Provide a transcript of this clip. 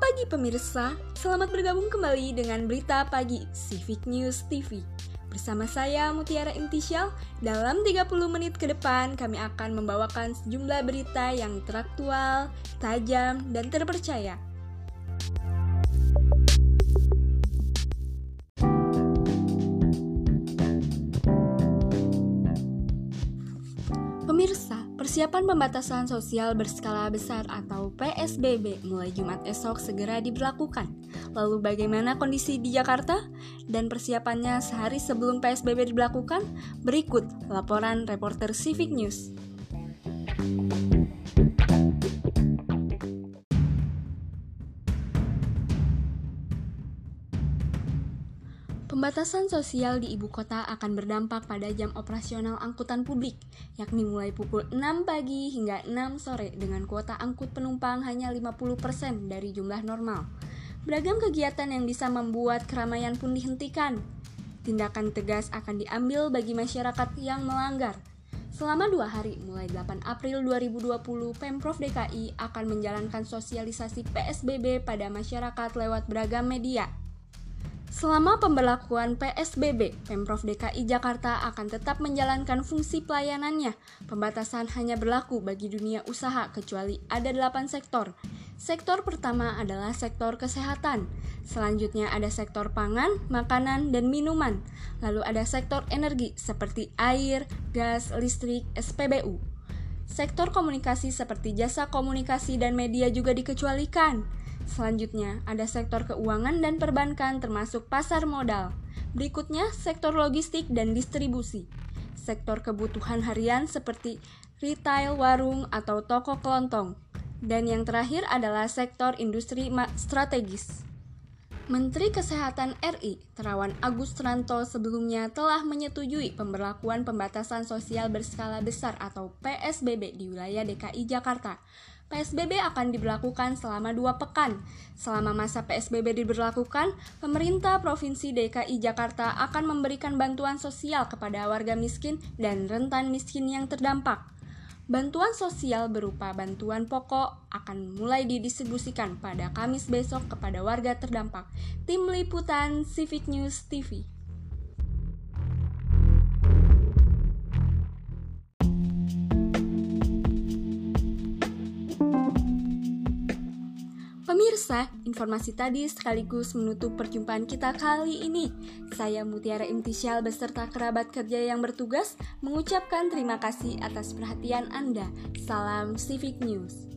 pagi pemirsa, selamat bergabung kembali dengan berita pagi Civic News TV. Bersama saya Mutiara Intisyal, dalam 30 menit ke depan kami akan membawakan sejumlah berita yang teraktual, tajam, dan terpercaya. Pemirsa, persiapan pembatasan sosial berskala besar atau PSBB mulai Jumat esok segera diberlakukan. Lalu bagaimana kondisi di Jakarta? Dan persiapannya sehari sebelum PSBB diberlakukan? Berikut laporan reporter Civic News. Pembatasan sosial di ibu kota akan berdampak pada jam operasional angkutan publik, yakni mulai pukul 6 pagi hingga 6 sore dengan kuota angkut penumpang hanya 50% dari jumlah normal. Beragam kegiatan yang bisa membuat keramaian pun dihentikan. Tindakan tegas akan diambil bagi masyarakat yang melanggar. Selama dua hari, mulai 8 April 2020, Pemprov DKI akan menjalankan sosialisasi PSBB pada masyarakat lewat beragam media, Selama pemberlakuan PSBB, Pemprov DKI Jakarta akan tetap menjalankan fungsi pelayanannya. Pembatasan hanya berlaku bagi dunia usaha kecuali ada 8 sektor. Sektor pertama adalah sektor kesehatan. Selanjutnya ada sektor pangan, makanan, dan minuman. Lalu ada sektor energi seperti air, gas, listrik, SPBU. Sektor komunikasi seperti jasa komunikasi dan media juga dikecualikan. Selanjutnya, ada sektor keuangan dan perbankan termasuk pasar modal. Berikutnya, sektor logistik dan distribusi. Sektor kebutuhan harian seperti retail, warung, atau toko kelontong. Dan yang terakhir adalah sektor industri strategis. Menteri Kesehatan RI, Terawan Agus Tranto sebelumnya telah menyetujui pemberlakuan pembatasan sosial berskala besar atau PSBB di wilayah DKI Jakarta PSBB akan diberlakukan selama dua pekan. Selama masa PSBB diberlakukan, pemerintah Provinsi DKI Jakarta akan memberikan bantuan sosial kepada warga miskin dan rentan miskin yang terdampak. Bantuan sosial berupa bantuan pokok akan mulai didistribusikan pada Kamis besok kepada warga terdampak. Tim Liputan Civic News TV. Pemirsa, informasi tadi sekaligus menutup perjumpaan kita kali ini. Saya Mutiara Imtisyal beserta kerabat kerja yang bertugas mengucapkan terima kasih atas perhatian Anda. Salam Civic News.